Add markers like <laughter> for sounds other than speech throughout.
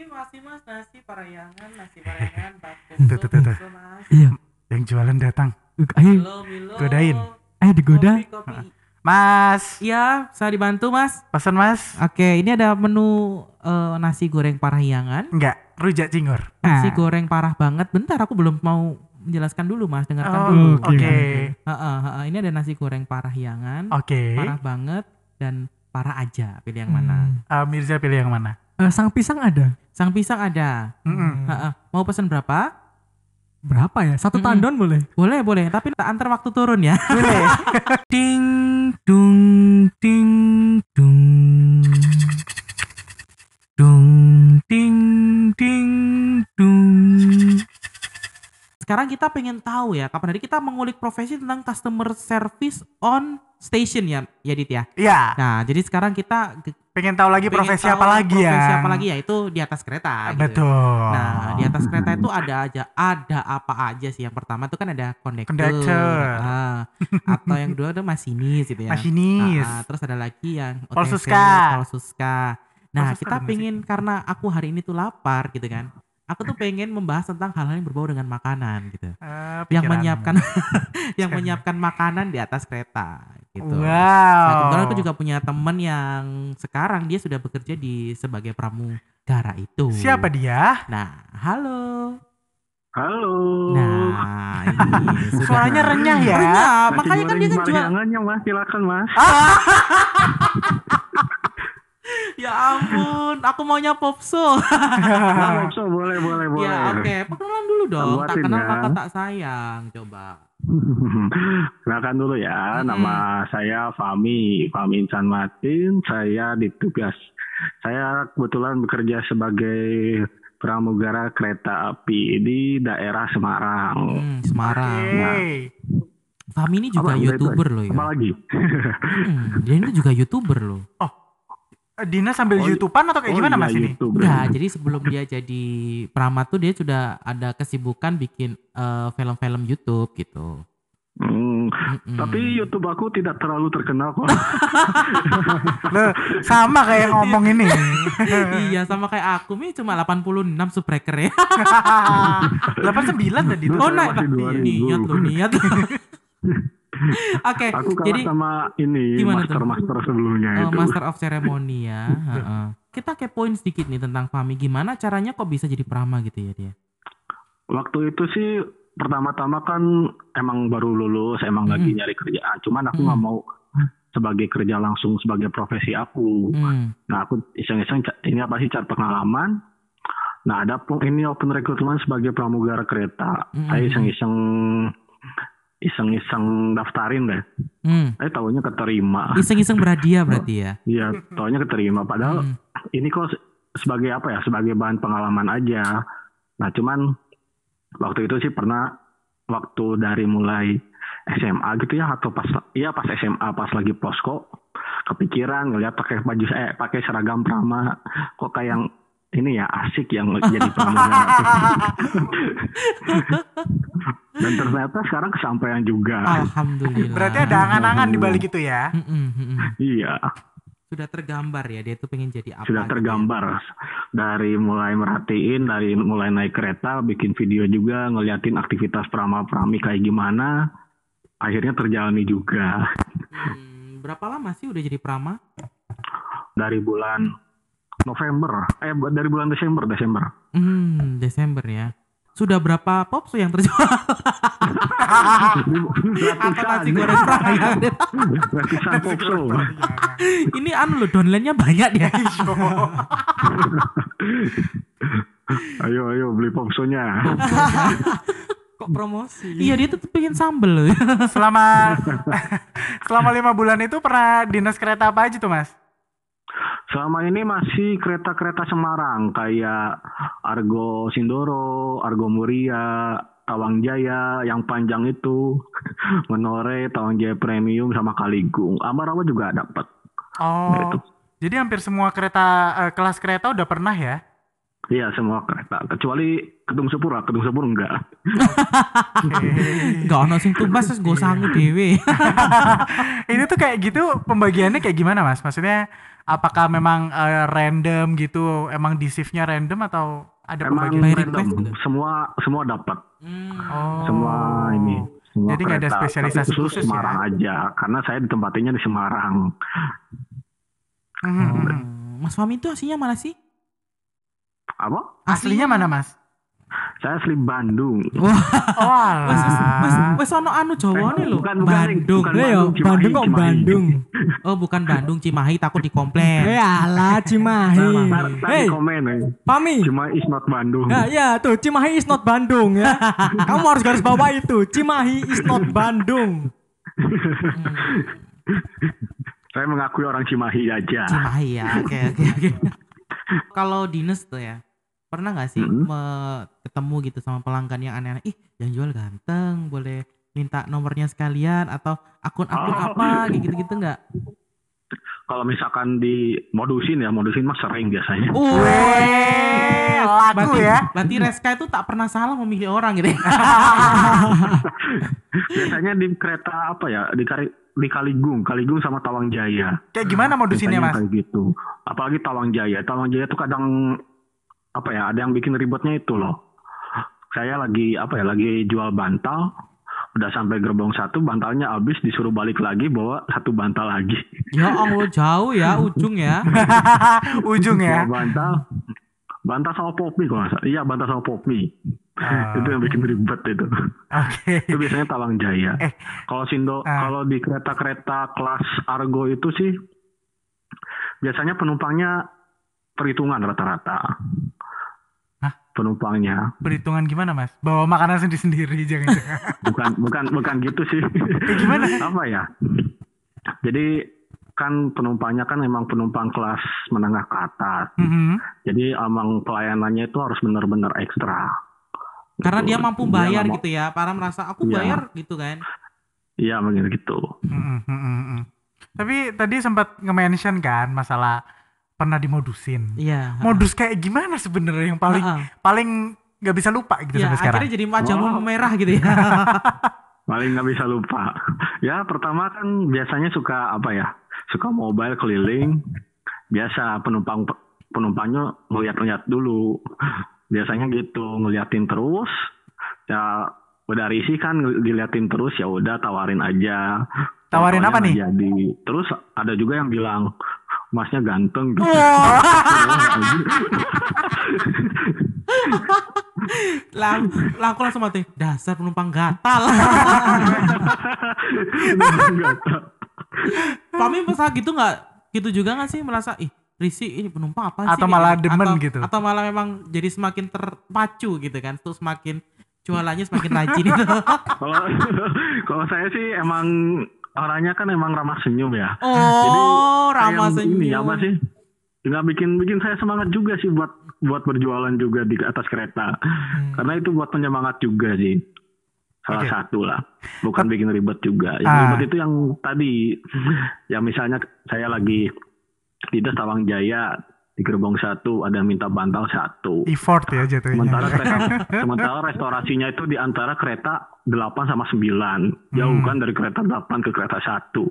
Masih, masih mas nasi parayangan, nasi <laughs> parayangan, bakso, mas. Iya. Yang jualan datang. Ayo, Milo, Milo. Godain. ayo digoda. Kopi, kopi. Mas, Iya, saya dibantu mas. pesan mas? Oke, ini ada menu eh, nasi goreng parahyangan. Enggak, rujak cingur. Nasi Ah. goreng parah banget. Bentar, aku belum mau menjelaskan dulu mas. Dengarkan Oh, dulu. oke. Ini ada nasi goreng parahyangan. Oke. Parah banget dan parah aja. Pilih yang mana? Hmm. Eh, Mirza pilih yang mana? Eh, sang pisang ada. Sang pisang ada. Heeh. Mau pesan berapa? Berapa ya? Satu Mm-mm. tandon boleh? Boleh, boleh. Tapi tak antar waktu turun ya. Boleh. <laughs> ding, dung, ding, dung. Sekarang kita pengen tahu ya, kapan hari kita mengulik profesi tentang customer service on station ya, ya Dit ya. Iya, Nah, jadi sekarang kita ge- pengen tahu lagi pengen profesi tahu apa lagi ya? Profesi apa lagi ya? Itu di atas kereta. gitu. Betul. Nah, di atas kereta itu ada aja ada apa aja sih. Yang pertama itu kan ada kondektur. Kondektur. Ah, atau yang kedua ada masinis gitu ya. Masinis. Ah, ah, terus ada lagi yang OTC, Polsuska. Polsuska. Nah, Polsuska kita pengen karena aku hari ini tuh lapar gitu kan. Aku tuh pengen membahas tentang hal-hal yang berbau dengan makanan gitu. Eh, Yang menyiapkan <laughs> yang menyiapkan makanan di atas kereta gitu. Wow. Nah, kebetulan aku juga punya teman yang sekarang dia sudah bekerja di sebagai pramugara itu. Siapa dia? Nah, halo. Halo. Nah, ini <laughs> sudah. Suaranya renyah ya. Renyah, makanya kan dia kan jual. Parahyangannya mas, silakan mas. <laughs> Ya ampun, aku maunya popso. Nah, so, boleh, boleh, boleh. ya, oke. Perkenalan dulu dong. Tak kenal ya. maka tak sayang. Coba. <laughs> Kenalkan dulu ya, Mm-mm. nama saya Fami, Fami Insan Martin. Saya ditugas, saya kebetulan bekerja sebagai pramugara kereta api di daerah Semarang. Hmm, Semarang. Oke. Fami ini juga Apa, youtuber loh ya. Apa lagi? Hmm, dia ini juga youtuber loh. Eh, Dina sambil Oh, YouTubean atau kayak Oh gimana iya, mas ini? YouTuber. Enggak, jadi sebelum dia jadi pramat tuh dia sudah ada kesibukan bikin eh, film-film YouTube gitu. Hmm, Mm-mm. Tapi YouTube aku tidak terlalu terkenal kok. <laughs> Loh, sama kayak ngomong ini. <laughs> iya sama kayak aku nih cuma 86 subscriber ya. <laughs> 89 tadi tuh. Oh naik masih 2000. niat lo niat. Oke, Aku kalah jadi sama ini master-master sebelumnya oh, itu. Master of Ceremony ya. <laughs> Kita kepoin sedikit nih tentang Fami. Gimana caranya kok bisa jadi prama gitu ya dia? Waktu itu sih pertama-tama kan emang baru lulus, emang lagi Mm-mm. nyari kerjaan. Cuman aku Mm. nggak mau sebagai kerja langsung sebagai profesi aku. Hmm. Nah aku iseng-iseng ini apa sih cari pengalaman. Nah ada pun ini open recruitment sebagai pramugara kereta. Mm-mm. Saya iseng-iseng iseng-iseng daftarin deh. Hmm. Saya tahunya keterima. Iseng-iseng berhadiah <laughs> berarti ya. Iya, tahunya keterima. Padahal Hmm. ini kok se- sebagai apa ya sebagai bahan pengalaman aja nah cuman waktu itu sih pernah waktu dari mulai SMA gitu ya atau pas iya pas SMA pas lagi posko kepikiran ngeliat pakai baju eh pakai seragam prama kok kayak yang ini ya asik yang jadi <laughs> pramugara <laughs> dan ternyata sekarang kesampaian juga Alhamdulillah. Berarti ada angan-angan di balik itu ya. Iya Sudah tergambar ya dia tuh pengen jadi apa? sudah gitu tergambar dari mulai merhatiin dari mulai naik kereta bikin video juga ngeliatin aktivitas prama prami kayak gimana akhirnya terjalani juga Hmm, berapa lama sih udah jadi prama? dari bulan November eh dari bulan Desember Desember Hmm, Desember ya. Sudah berapa popso yang terjual? <laughs> Atau nasi goreng ratusan popso <laughs> Ini anu loh downline-nya banyak ya. <laughs> ayo ayo beli popsonya Kok promosi? iya dia tuh pengen sambel loh. Selama selama lima bulan itu pernah dinas kereta apa aja tuh mas? Selama ini masih kereta-kereta Semarang kayak Argo Sindoro, Argo Muria, Tawang Jaya yang panjang itu, <laughs> Menore, Tawang Jaya Premium sama Kaligung. Ambarawa juga dapat. Oh, Gitu. jadi hampir semua kereta eh, kelas kereta udah pernah ya? Iya semua kereta kecuali Kedung Sepura, Kedung Sepura enggak. <laughs> Gak ono sing tumbas terus gue sangu dewe. Ini tuh kayak gitu pembagiannya kayak gimana mas? Maksudnya apakah memang eh, random gitu? Emang di shiftnya random atau ada Emang pembagian? random, gitu? semua semua dapat, Hmm. Oh. semua ini. Semua Jadi nggak ada spesialisasi Tapi khusus khusus ya? Semarang aja, karena saya ditempatinya di Semarang. Hmm. Mas Fami itu aslinya mana sih? Apa? Aslinya mana mas? Saya asli Bandung. Oh Wes wes ono anu Jawane lho. Bukan, bukan, Bandung. bukan. Eh yo, Cimahi, Bandung kok Cimahi. Bandung. <laughs> Oh, bukan Bandung, Cimahi takut dikomplain. Eh alah Cimahi. Ntar Hey, komen eh. Pami. Cuma is not Bandung. Ya, ya tuh Cimahi is not Bandung ya. <laughs> Kamu harus garis bawah itu. Cimahi is not Bandung. <laughs> Saya mengakui orang Cimahi aja. Cimahi ya. Oke, oke, oke. Kalau dinas tuh ya, pernah nggak sih Mm-mm. me- ketemu gitu sama pelanggan yang aneh-aneh? Ih, yang jual ganteng, boleh minta nomornya sekalian atau akun-akun Oh. apa kayak gitu-gitu nggak? Kalau misalkan di modusin ya, modusin mah sering biasanya. Weh, laku berarti, ya. Berarti Reska itu tak pernah salah memilih orang gitu ya. <laughs> <laughs> biasanya di kereta apa ya? Di Kari, di Kaligung, Kaligung sama Tawang Jaya. Kayak gimana modusinnya Biasanya mas? Kayak gitu. Apalagi Tawang Jaya. Tawang Jaya tuh kadang apa ya? Ada yang bikin ribetnya itu loh. Saya lagi apa ya? Lagi jual bantal. Udah sampai gerbong satu, bantalnya habis disuruh balik lagi bawa satu bantal lagi. ya Allah jauh ya <laughs> ujung ya. <laughs> Ujung ya. Bawa bantal. Bantal sama popi kalau nggak salah. Iya, bantal sama popi. Ah. itu yang bikin ribet itu. Oke. itu biasanya Tawang Jaya. Eh. Kalau Sindo, Ah. kalau di kereta-kereta kelas Argo itu sih biasanya penumpangnya perhitungan rata-rata. Hah? Penumpangnya Perhitungan gimana mas? Bawa makanan sendiri-sendiri <laughs> jangan-jangan. bukan bukan bukan gitu sih. Kayak gimana? Apa ya? Jadi kan penumpangnya kan memang penumpang kelas menengah ke atas. Mhm. Jadi emang pelayanannya itu harus benar-benar ekstra. Karena dia Gitu. mampu bayar mau- gitu ya. Para merasa aku Iya. bayar gitu kan. Iya, begitu. Mhm, mhm, mhm. Tapi tadi sempat nge-mention kan masalah pernah dimodusin. Iya. Modus kayak gimana sebenarnya yang paling Heeh. paling nggak bisa lupa gitu Ya, sampai sekarang? akhirnya jadi wajahmu Oh. merah gitu ya. <laughs> Paling nggak bisa lupa. Ya pertama kan biasanya suka apa ya? Suka mobile keliling. Biasa penumpang penumpangnya ngeliat-ngeliat dulu. Biasanya gitu ngeliatin terus. Ya udah risih kan diliatin terus ya udah tawarin aja. Tawarin apa nih? Jadi terus ada juga yang bilang masnya ganteng gitu. Lang, lang aku langsung mati. Dasar penumpang gatal. Pami masa gitu nggak? Gitu juga nggak sih merasa ih risih ini penumpang apa sih? Atau malah gitu? demen atau, gitu? Atau malah memang jadi semakin terpacu gitu kan? Terus semakin jualannya semakin rajin itu. Kalau kalau saya sih emang orangnya kan emang ramah senyum ya. Oh, ramah Kayak senyum. Ini apa sih? Nggak bikin bikin saya semangat juga sih buat buat berjualan juga di atas kereta. Karena itu buat penyemangat juga sih. Salah Oke. satu lah. Bukan bikin ribet juga. Yang Ah. ribet itu yang tadi. <laughs> yang misalnya saya lagi di Tawang Jaya di gerbong satu ada minta bantal satu. Effort ya jatuhnya. Sementara <laughs> kereta, sementara restorasinya itu di antara kereta 8 sama 9. Jauh Hmm. kan dari kereta 8 ke kereta 1.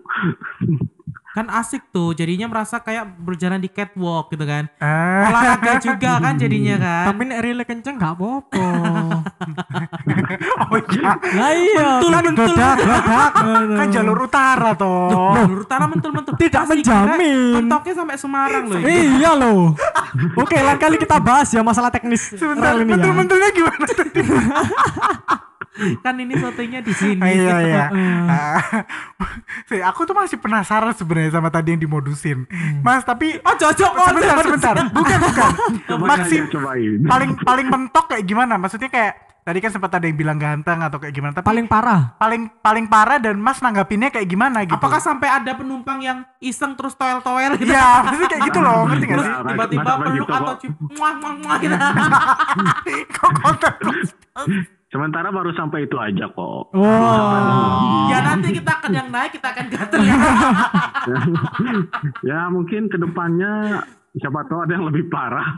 Kan asik tuh, jadinya merasa kayak berjalan di catwalk gitu kan. Eh, Olahraga juga kan jadinya kan. Tapi nek rile kenceng gak apa-apa. <laughs> oh iya. Lah iya, Mentul, kan mentul. godak-godak. Kan jalur utara toh. Jalur utara mentul-mentul. Tidak Masih menjamin. kira Mentoknya sampai Semarang loh. ini. Iya loh. <laughs> Oke, lain kali kita bahas ya masalah teknis Sebentar, ini ya. betul-betulnya gimana tadi? <laughs> <laughs> Kan ini sotonya di sini. Iya <laughs> iya. Heeh. <laughs> Sih, aku tuh masih penasaran sebenarnya sama tadi yang dimodusin. Mas, tapi Oh, cocok. Oh, sebentar sebentar. Bukan bukan. Coba Maksim paling paling mentok kayak gimana? Maksudnya kayak tadi kan sempat ada yang bilang ganteng atau kayak gimana, tapi Paling parah. paling paling parah dan Mas nanggapinnya kayak gimana gitu. Apakah sampai ada penumpang yang iseng terus toel-toel gitu? Iya, maksudnya kayak gitu loh, ngerti gak Terus sih? Tiba-tiba peluk gitu atau cium muah muah muah gitu. Kok kontak Sementara baru sampai itu aja kok. Oh. ya nanti kita akan yang naik kita akan gatel ya. <laughs> ya mungkin ke depannya siapa tahu ada yang lebih parah. <laughs>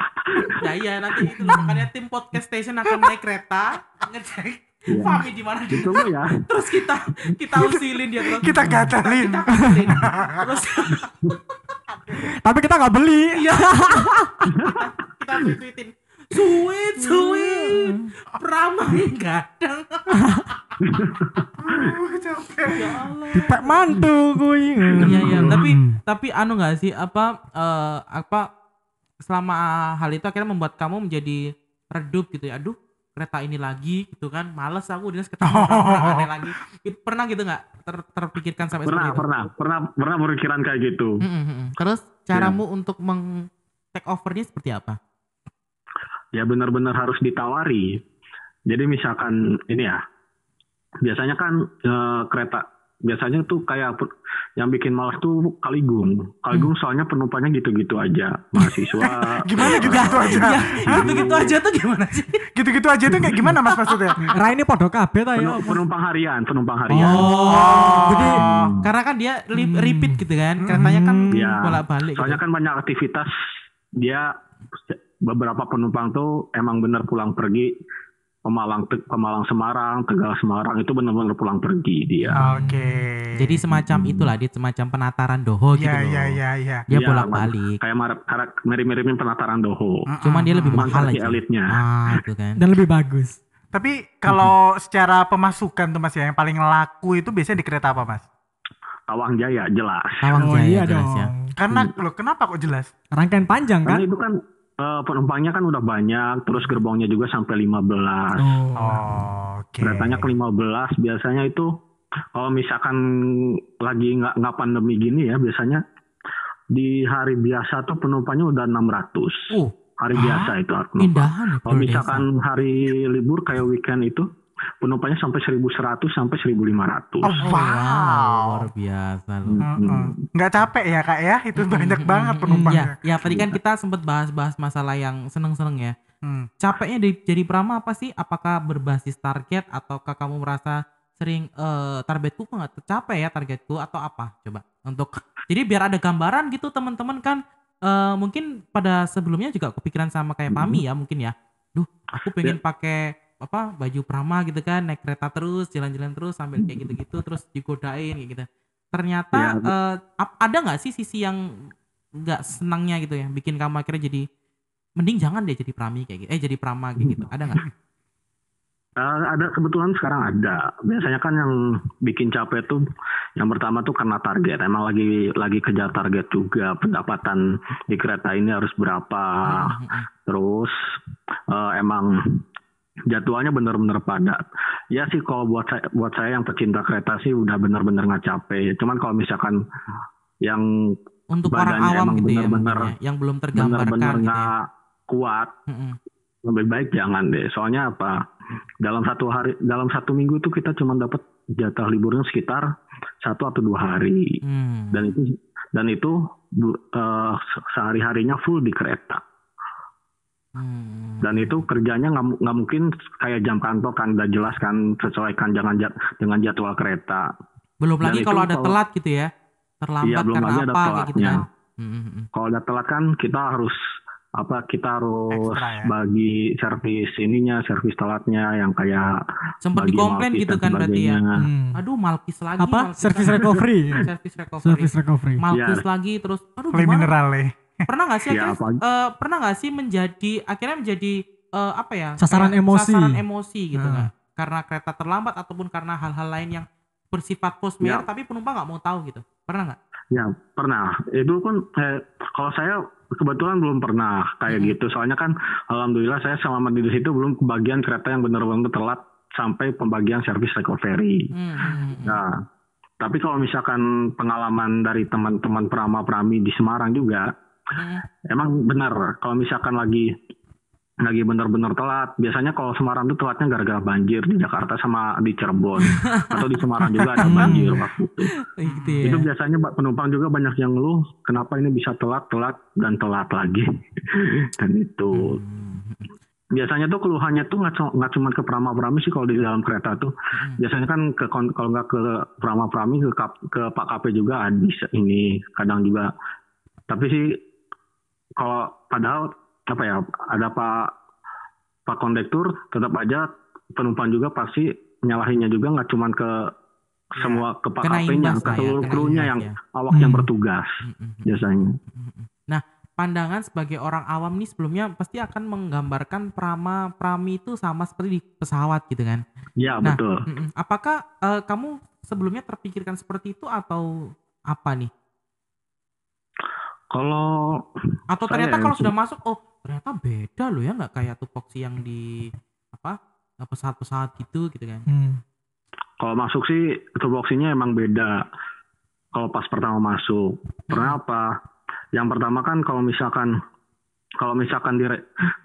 Ya iya nanti itu makanya tim podcast station akan naik kereta ngecek Iya. Fami di mana Ditunggu ya. <laughs> terus kita kita usilin dia terus Kita gatalin. kita usilin. terus Tapi kita nggak beli. iya kita tweetin sweet sweet Prama gadang ya Allah Dipek mantu kuwi. Iya iya, tapi tapi anu nggak sih apa eh, apa selama hal itu akhirnya membuat kamu menjadi redup gitu ya. Aduh, kereta ini lagi gitu kan. Males aku dinas ketemu orang aneh lagi. Itu pernah gitu nggak ter- terpikirkan sampai Pernah, seperti itu? pernah, pernah, pernah berpikiran kayak gitu. Mm, mm, mm. Terus caramu untuk meng take overnya seperti apa? Ya benar-benar harus ditawari. Jadi misalkan ini ya, biasanya kan eh, kereta biasanya tuh kayak yang bikin malas tuh Kaligung. Kaligung soalnya penumpangnya gitu-gitu aja. Mahasiswa. <laughs> Gimana gitu-gitu aja? Ya, gitu-gitu aja tuh gimana sih? Gitu-gitu aja tuh kayak gimana mas maksudnya? Rai ini podo kabeh ta ya. Penu- penumpang harian, penumpang harian. Oh, jadi Oh. karena kan dia li- repeat gitu kan, keretanya kan Iya. bolak-balik. Soalnya gitu. kan banyak aktivitas dia beberapa penumpang tuh emang bener pulang pergi Pemalang Te- Pemalang Semarang, Tegal Semarang itu benar-benar pulang pergi dia. Oke. Jadi semacam itulah dia semacam penataran doho gitu Iya loh. iya iya iya. Dia Iya, bolak-balik. Kayak mirip-miripin penataran Doho. Cuman dia lebih Cuman mahal aja. elitnya. Ah, itu kan. Dan lebih bagus. Tapi kalau secara pemasukan tuh mas ya yang paling laku itu biasanya di kereta apa mas? Tawang Jaya jelas. Tawang Oh, Jaya iya jelas dong. ya. Karena loh kenapa kok jelas? Rangkaian panjang kan? Karena itu kan eh, penumpangnya kan udah banyak, terus gerbongnya juga sampai 15. Oh. Oke. Keretanya ke 15 biasanya itu kalau misalkan lagi nggak nggak pandemi gini ya biasanya di hari biasa tuh penumpangnya udah 600. Uh, Hari Hah? biasa itu indahan ya Kalau misalkan hari libur kayak weekend itu penumpangnya sampai 1100 sampai 1500. Oh, Desa. wow. luar biasa loh. Hmm. Heeh. Nggak capek ya kak ya? Itu banyak banget penumpangnya. Ya, ya tadi kan kita sempat bahas-bahas masalah yang seneng-seneng ya. Hmm. Capeknya di, jadi prama apa sih? Apakah berbasis target ataukah kamu merasa sering eh, targetku kok nggak tercapai ya targetku atau apa? Coba untuk <laughs> jadi biar ada gambaran gitu teman-teman kan eh, mungkin pada sebelumnya juga kepikiran sama kayak Pami ya mungkin ya. Duh, aku pengen pakai apa baju prama gitu kan naik kereta terus jalan-jalan terus sambil kayak gitu-gitu terus digodain kayak gitu. Ternyata Ya. ap- ada nggak sih sisi yang nggak senangnya gitu ya bikin kamu akhirnya jadi mending jangan deh jadi prami kayak gitu eh jadi prama kayak gitu ada nggak <laughs> Eh, ada kebetulan sekarang ada. Biasanya kan yang bikin capek tuh yang pertama tuh karena target. Emang lagi lagi kejar target juga. Pendapatan di kereta ini harus berapa. Terus eh, emang jadwalnya benar-benar padat. Ya sih kalau buat saya buat saya yang pecinta kereta sih udah benar-benar nggak capek. Cuman kalau misalkan yang untuk orang Badannya awam gitu ya bener-bener- mungkin ya, yang belum benar-benar tergambarkan gitu ya. kuat Mm-mm. lebih baik jangan deh. Soalnya apa? Dalam satu hari, dalam satu minggu itu kita cuma dapat jatah liburnya sekitar satu atau dua hari. Hmm. Dan itu dan itu bu- eh, sehari harinya full di kereta. Hmm. Dan itu kerjanya nggak mu- nggak mungkin kayak jam kantor kan udah jelas kan sesuaikan jangan jat, dengan jadwal kereta. belum Dan lagi itu kalau ada kalau- telat gitu ya terlambat Iya, belum karena lagi ada apa kayak gitu telatnya. kan Hmm, hmm. Kalau udah telat kan kita harus apa kita harus Ekstra ya. bagi servis ininya, servis telatnya yang kayak sempet bagi dikomplain gitu kan berarti ya. Hmm. aduh malkis lagi Apa? malkis Service lagi. recovery. <laughs> service recovery Service recovery. malkis Iya. lagi terus aduh Play gimana mineral ya. Pernah nggak sih Ya, akhirnya, apa- eh, pernah nggak sih menjadi akhirnya menjadi eh, apa ya Sasaran kayak emosi. sasaran emosi gitu Nah. nggak karena kereta terlambat ataupun karena hal-hal lain yang bersifat post Ya. tapi penumpang nggak mau tahu gitu pernah nggak Ya pernah. Itu kan eh, kalau saya kebetulan belum pernah kayak Mhm. gitu. Soalnya kan alhamdulillah saya selama di situ belum kebagian kereta yang benar-benar telat sampai pembagian servis recovery. Hmm, hmm, hmm. Nah, tapi kalau misalkan pengalaman dari teman-teman prama-prami di Semarang juga, Hmm. emang benar kalau misalkan lagi lagi benar-benar telat. Biasanya kalau Semarang itu telatnya gara-gara banjir di Jakarta sama di Cirebon atau di Semarang juga ada banjir waktu itu. gitu ya Itu biasanya penumpang juga banyak yang ngeluh kenapa ini bisa telat, telat dan telat lagi. <laughs> dan itu Hmm. biasanya tuh keluhannya tuh nggak cu- nggak cuma ke Prama Prami sih kalau di dalam kereta tuh. Hmm. Biasanya kan ke kalau nggak ke Prama Prami ke Kap- ke Pak KP juga ada bisa ini kadang juga. Tapi sih kalau padahal apa ya ada pak pak kondektur tetap aja penumpang juga pasti nyalahinnya juga nggak cuman ke semua ke pak imbas ke ya, seluruh kena krunya yang ya. awak yang Hmm. bertugas Mm, mm, mm. biasanya. Nah, pandangan sebagai orang awam nih sebelumnya pasti akan menggambarkan prama prami itu sama seperti di pesawat gitu kan. Ya Nah, betul. Apakah eh, kamu sebelumnya terpikirkan seperti itu atau apa nih? Kalau Atau ternyata yang kalau sudah masuk, oh ternyata beda loh ya nggak kayak tupoksi yang di apa pesawat-pesawat gitu gitu kan? Hmm. kalau masuk sih tupoksinya emang beda. Kalau pas pertama masuk, karena apa? Yang pertama kan kalau misalkan kalau misalkan di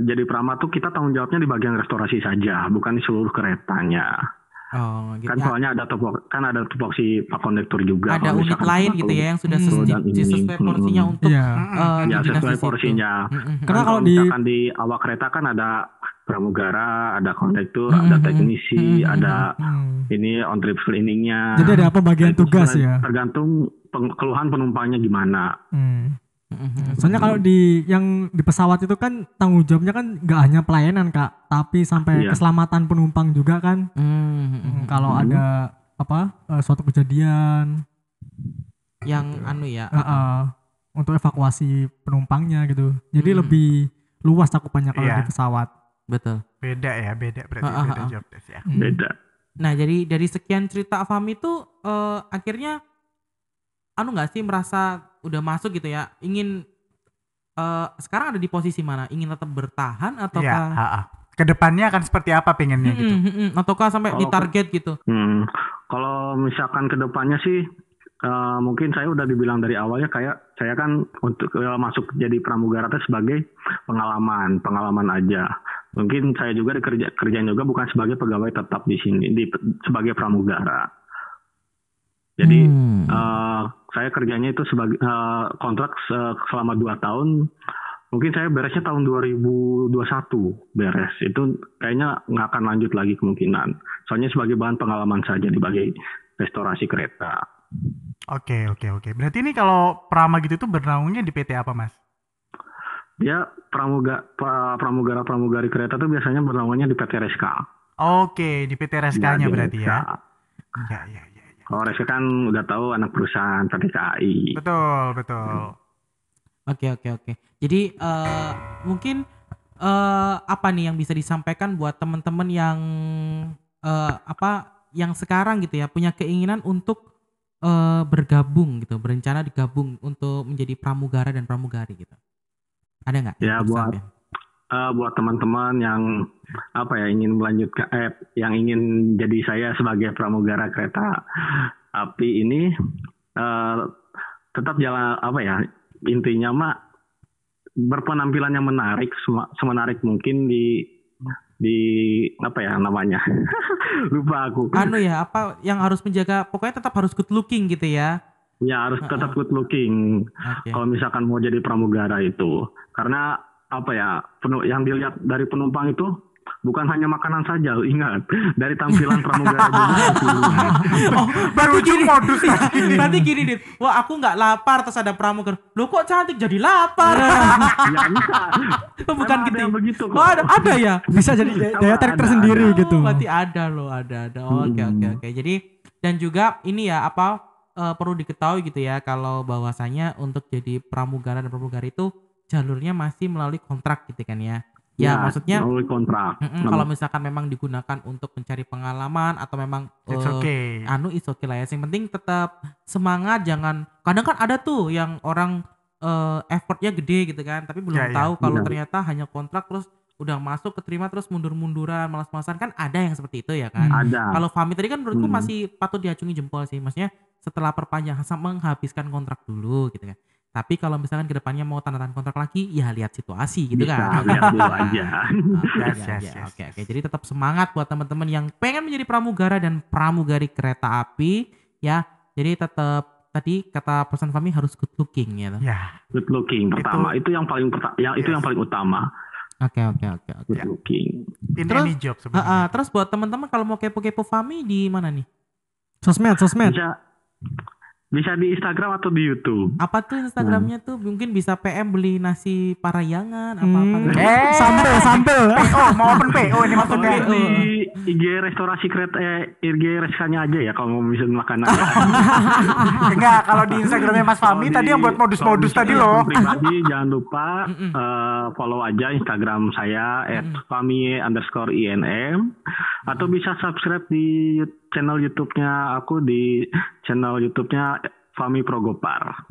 jadi prama tuh kita tanggung jawabnya di bagian restorasi saja, bukan di seluruh keretanya. Oh gitu. Kan ya. soalnya ada tupok kan ada tupoksi pak kondektur juga. Ada kalau unit misalkan lain gitu ya yang sudah Hmm. sesuai, sesuai porsinya untuk Iya. eh, Ya di dinas sesuai di situ. porsinya. Mm-mm. Karena Kan kalau di- misalkan di awak kereta kan ada pramugara, ada kondektur, Hmm, ada hmm, teknisi, hmm, hmm, ada Hmm. ini on trip cleaningnya. Jadi ada apa bagian Itu tugas sesuai- ya? Tergantung peng- keluhan penumpangnya gimana. Hmm. Mm-mm. Soalnya kalau di yang di pesawat itu kan tanggung jawabnya kan nggak hanya pelayanan kak, tapi sampai Iya. keselamatan penumpang juga kan. Mm, mm, Hmm, mm. kalau Hmm. ada apa eh, suatu kejadian yang anu ya, eh, eh, untuk evakuasi penumpangnya gitu. Jadi Hmm. lebih luas cakupannya kalau Iya. di pesawat. betul. Beda ya, beda berarti Ah, ah, beda job desk ya. Hmm. Beda. Nah, jadi dari sekian cerita Afami itu eh, akhirnya anu nggak sih merasa udah masuk gitu ya, ingin eh, sekarang ada di posisi mana? Ingin tetap bertahan Iya, ataukah ah, ah. Ke depannya akan seperti apa pengennya gitu? Mm, mm, mm. ataukah sampai di Kalau- target gitu? Hmm, kalau misalkan ke depannya sih eh, mungkin saya udah dibilang dari awalnya kayak saya kan untuk eh, masuk jadi pramugara itu sebagai pengalaman, pengalaman aja. Mungkin saya juga dikerja kerjaan juga bukan sebagai pegawai tetap di sini, di sebagai pramugara. Jadi Hmm. eh, saya kerjanya itu sebagai eh, kontrak se- selama dua tahun. Mungkin saya beresnya tahun 2021 beres. Itu kayaknya nggak akan lanjut lagi kemungkinan. Soalnya sebagai bahan pengalaman saja di bagai restorasi kereta. Oke, oke, oke. Berarti ini kalau Prama gitu tuh bernaungnya di PT apa, Mas? Dia pramuga pra- pramugara pramugari kereta tuh biasanya bernaungnya di PT RSK. Oke, di PT RSK-nya di berarti ya. RSK. Iya, iya, Kalau RSK kan udah tahu anak perusahaan PT KAI. Betul, betul. Oke oke oke. Jadi eh, mungkin eh, apa nih yang bisa disampaikan buat teman-teman yang eh, apa yang sekarang gitu ya punya keinginan untuk eh, bergabung gitu, berencana digabung untuk menjadi pramugara dan pramugari gitu. Ada nggak? Ya, buat- disampaikan? Eh, buat teman-teman yang apa ya ingin melanjutkan eh yang ingin jadi saya sebagai pramugara kereta api ini eh, tetap jalan apa ya intinya mah berpenampilan yang menarik semenarik mungkin di di apa ya namanya <laughs> lupa aku Anu ya apa yang harus menjaga pokoknya tetap harus good looking gitu ya. ya harus tetap good looking Oke. kalau misalkan mau jadi pramugara itu karena apa ya yang dilihat dari penumpang itu bukan hanya makanan saja ingat dari tampilan pramugara <laughs> juga Oh, Baru ujung modus. <laughs> Berarti gini dit, wah aku nggak lapar terus ada pramugara. Lo kok cantik jadi lapar? <laughs> ya bisa Oh, bukan gitu. ada begitu kok Oh ada ada ya. Bisa jadi daya, tarik ada, tersendiri ada. gitu. Oh, berarti ada loh, ada ada. Oh, Oke oke oke. Jadi dan juga ini ya apa eh, perlu diketahui gitu ya kalau bahwasanya untuk jadi pramugara dan pramugari itu jalurnya masih melalui kontrak gitu kan ya. Ya, maksudnya melalui kontrak mm-mm, kalau misalkan memang digunakan untuk mencari pengalaman atau memang It's eh, okay. anu is okay lah ya. Yang penting tetap semangat jangan kadang kan ada tuh yang orang eh, effortnya gede gitu kan tapi belum Ya, ya. tahu kalau Iya. ternyata hanya kontrak terus udah masuk keterima terus mundur-munduran malas-malasan kan ada yang seperti itu ya kan. Hmm. ada Kalau Fahmi tadi kan menurutku Hmm. masih patut diacungi jempol sih. Maksudnya setelah perpanjangan <laughs> sama menghabiskan kontrak dulu gitu kan. Tapi kalau misalkan ke depannya mau tanda tangan kontrak lagi, ya lihat situasi gitu bisa kan. lihat dulu <laughs> aja Oke, Yes, ya, yes, ya, yes, oke, oke. Jadi tetap semangat buat teman-teman yang pengen menjadi pramugara dan pramugari kereta api ya. Jadi tetap tadi kata pesan kami harus good looking ya. Ya, good looking pertama itu, yang paling yang itu Yes. yang paling utama Oke oke oke oke. good looking in Terus, any job Ah, ah, sebenarnya. terus buat teman-teman kalau mau kepo-kepo Fami di mana nih? Sosmed, sosmed. bisa Bisa di Instagram atau di YouTube. Apa tuh Instagramnya tuh? Mungkin bisa PM beli nasi parayangan apa apa. Hmm. Eh, Sambel, sambel. <laughs> Oh, mau open PO ini maksudnya. Atau di IG restorasi kereta eh, IG Reskanya aja ya kalau mau bisa makanan. <laughs> Enggak, kalau di Instagramnya Mas Fami tadi di- yang buat modus-modus tadi di loh. Pribadi <laughs> jangan lupa eh, follow aja Instagram saya @fami underscore inm atau bisa subscribe di channel YouTube-nya aku di channel YouTube-nya Fami Progopar.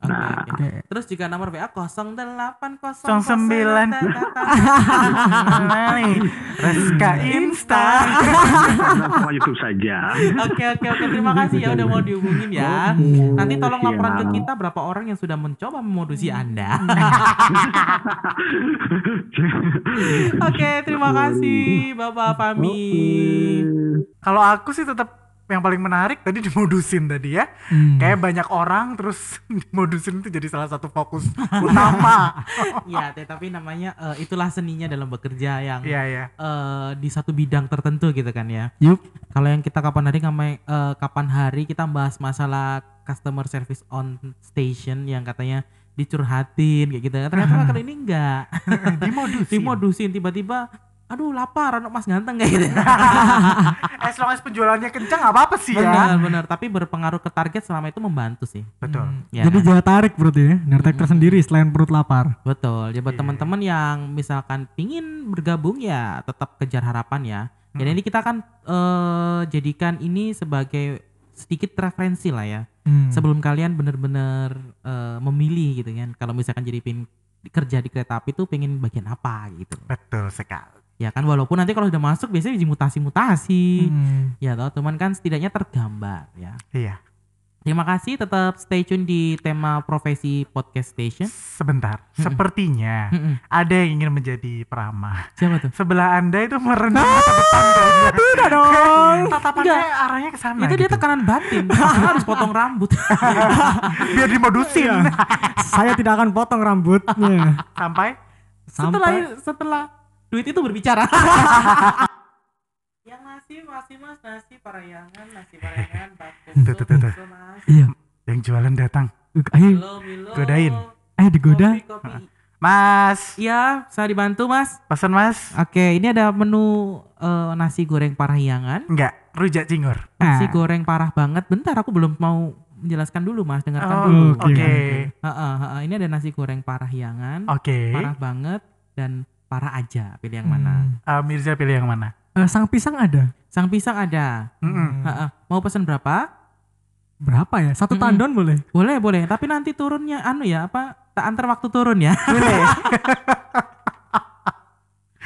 Oke, Nah. Terus juga nomor WA 0800 09. Nih, Reska Insta. Sama YouTube saja. Oke oke oke terima kasih ya udah mau dihubungin ya. Nanti tolong laporan ke kita berapa orang yang sudah mencoba memodusi Anda. <laughs> Oke terima kasih Bapak Fami. Kalau aku sih tetap yang paling menarik tadi <laughs> dimodusin tadi ya. Hmm. Kayak banyak orang terus <laughs> dimodusin itu jadi salah satu fokus <laughs> utama. Ya tapi namanya eh, itulah seninya dalam bekerja yang Iya, iya. eh, di satu bidang tertentu gitu kan ya. Yup. Kalau yang kita kapan hari ngamai- eh, kapan hari kita bahas masalah customer service on station yang katanya dicurhatin kayak gitu. Ternyata kali ini enggak. Dimodusin. Dimodusin tiba-tiba aduh lapar anak mas ganteng kayak gitu. <laughs> As long as penjualannya kencang nggak apa-apa sih ya. benar benar tapi berpengaruh ke target selama itu membantu sih. Betul. Ya. Jadi jaga tarik berarti ya. Nertek tersendiri selain perut lapar. Betul. Ya buat Iya. teman-teman yang misalkan pingin bergabung ya tetap kejar harapan ya. Dan ini kita akan eh, jadikan ini sebagai sedikit referensi lah ya. Hmm. Sebelum kalian bener-bener eh, memilih gitu kan. Kalau misalkan jadi pin kerja di kereta api tuh pengen bagian apa gitu. Betul sekali. Ya kan walaupun nanti kalau udah masuk biasanya dimutasi-mutasi. Hmm. Ya toh teman kan setidaknya tergambar ya. Iya. Terima kasih tetap stay tune di tema profesi podcast station. Sebentar. Sepertinya Mm-mm. ada yang ingin menjadi peramah. Siapa tuh? Sebelah Anda itu merendah ke depan kayaknya. Tidak dong. Tatapannya arahnya ke sana itu dia gitu. tekanan batin. <laughs> Harus potong rambut. <laughs> Biar dimodusin. Iya. <laughs> Saya tidak akan potong rambutnya. Sampai setelah Sampai setelah duit itu berbicara. <laughs> yang nasi masih mas nasi parayangan nasi <laughs> parayangan bakso Tuh, tuh, iya. yang jualan datang. Ayo. Godain. ayo digoda. Kopi, kopi. Mas, Iya, saya dibantu mas. pesan mas? Oke, ini ada menu eh, nasi goreng parahyangan. Enggak, rujak cingur. Nasi Ah. goreng parah banget. Bentar, aku belum mau menjelaskan dulu mas. Dengarkan Oh, dulu. oke. Heeh, heeh. Ini ada nasi goreng parahyangan. Oke. Parah banget dan parah aja. Pilih yang mana? Hmm. Eh, Mirza pilih yang mana? Eh, sang pisang ada. Sang pisang ada. Mm-mm. Heeh. Mau pesan berapa? Berapa ya? Satu Mm-mm. tandon boleh? Boleh, boleh. Tapi nanti turunnya anu ya, apa? Tak antar waktu turun ya. Boleh. <laughs>